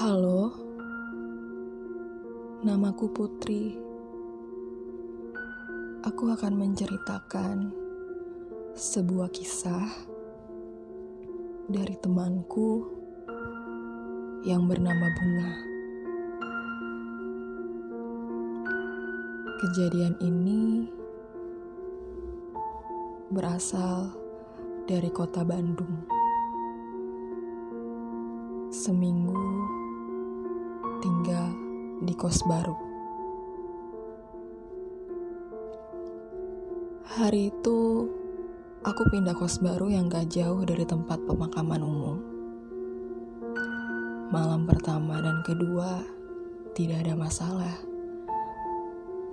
Halo, namaku Putri. Aku akan menceritakan sebuah kisah dari temanku yang bernama Bunga. Kejadian ini berasal dari kota Bandung. Seminggu tinggal di kos baru. Hari itu, aku pindah kos baru yang gak jauh dari tempat pemakaman umum. Malam pertama dan kedua tidak ada masalah,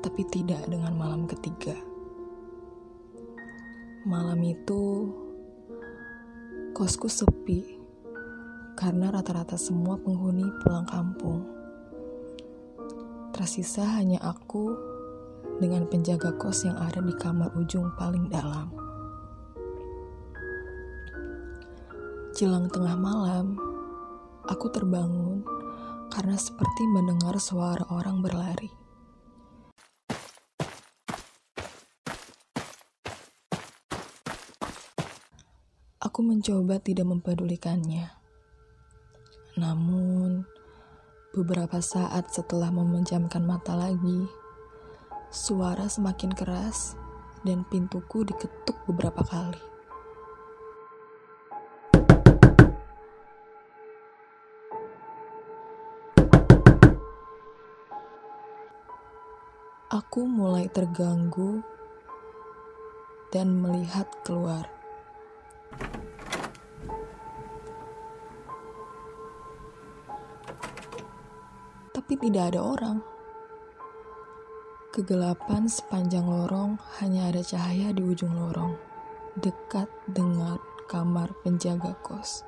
tapi tidak dengan malam ketiga. Malam itu, kosku sepi karena rata-rata semua penghuni pulang kampung. Tersisa hanya aku dengan penjaga kos yang ada di kamar ujung paling dalam. Jelang tengah malam, aku terbangun karena seperti mendengar suara orang berlari. Aku mencoba tidak mempedulikannya. Namun, Beberapa saat setelah memejamkan mata lagi, suara semakin keras dan pintuku diketuk beberapa kali. Aku mulai terganggu dan melihat keluar. Tapi tidak ada orang. Kegelapan sepanjang lorong hanya ada cahaya di ujung lorong, dekat dengan kamar penjaga kos.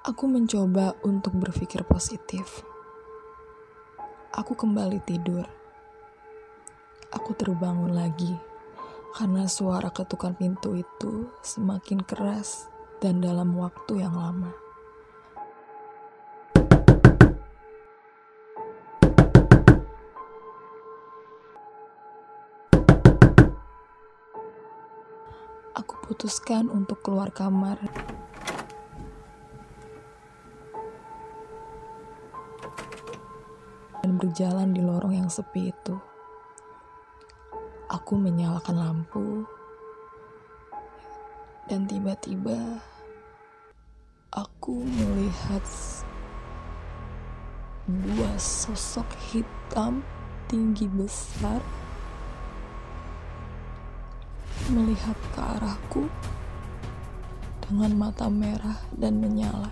Aku mencoba untuk berpikir positif. Aku kembali tidur. Aku terbangun lagi karena suara ketukan pintu itu semakin keras dan dalam waktu yang lama. Aku putuskan untuk keluar kamar. Dan berjalan di lorong yang sepi itu. Aku menyalakan lampu. Dan tiba-tiba aku melihat dua sosok hitam tinggi besar melihat ke arahku dengan mata merah dan menyala.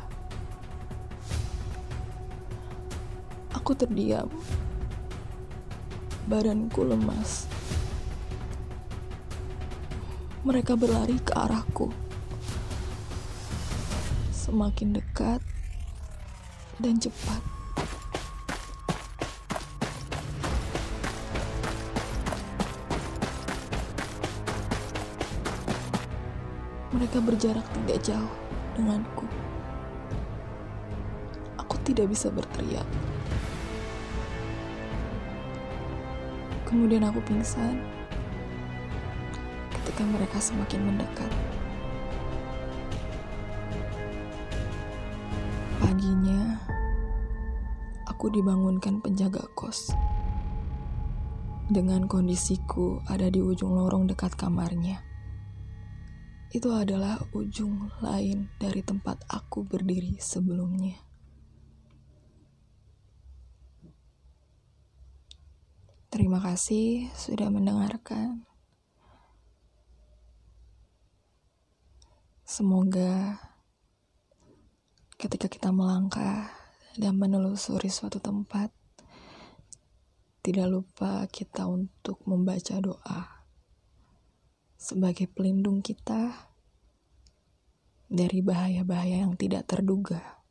Aku terdiam. Badanku lemas. Mereka berlari ke arahku. Semakin dekat dan cepat. Mereka berjarak tidak jauh denganku. Aku tidak bisa berteriak. Kemudian aku pingsan ketika mereka semakin mendekat. Paginya, aku dibangunkan penjaga kos. Dengan kondisiku ada di ujung lorong dekat kamarnya itu adalah ujung lain dari tempat aku berdiri sebelumnya. Terima kasih sudah mendengarkan. Semoga ketika kita melangkah dan menelusuri suatu tempat, tidak lupa kita untuk membaca doa sebagai pelindung kita dari bahaya-bahaya yang tidak terduga.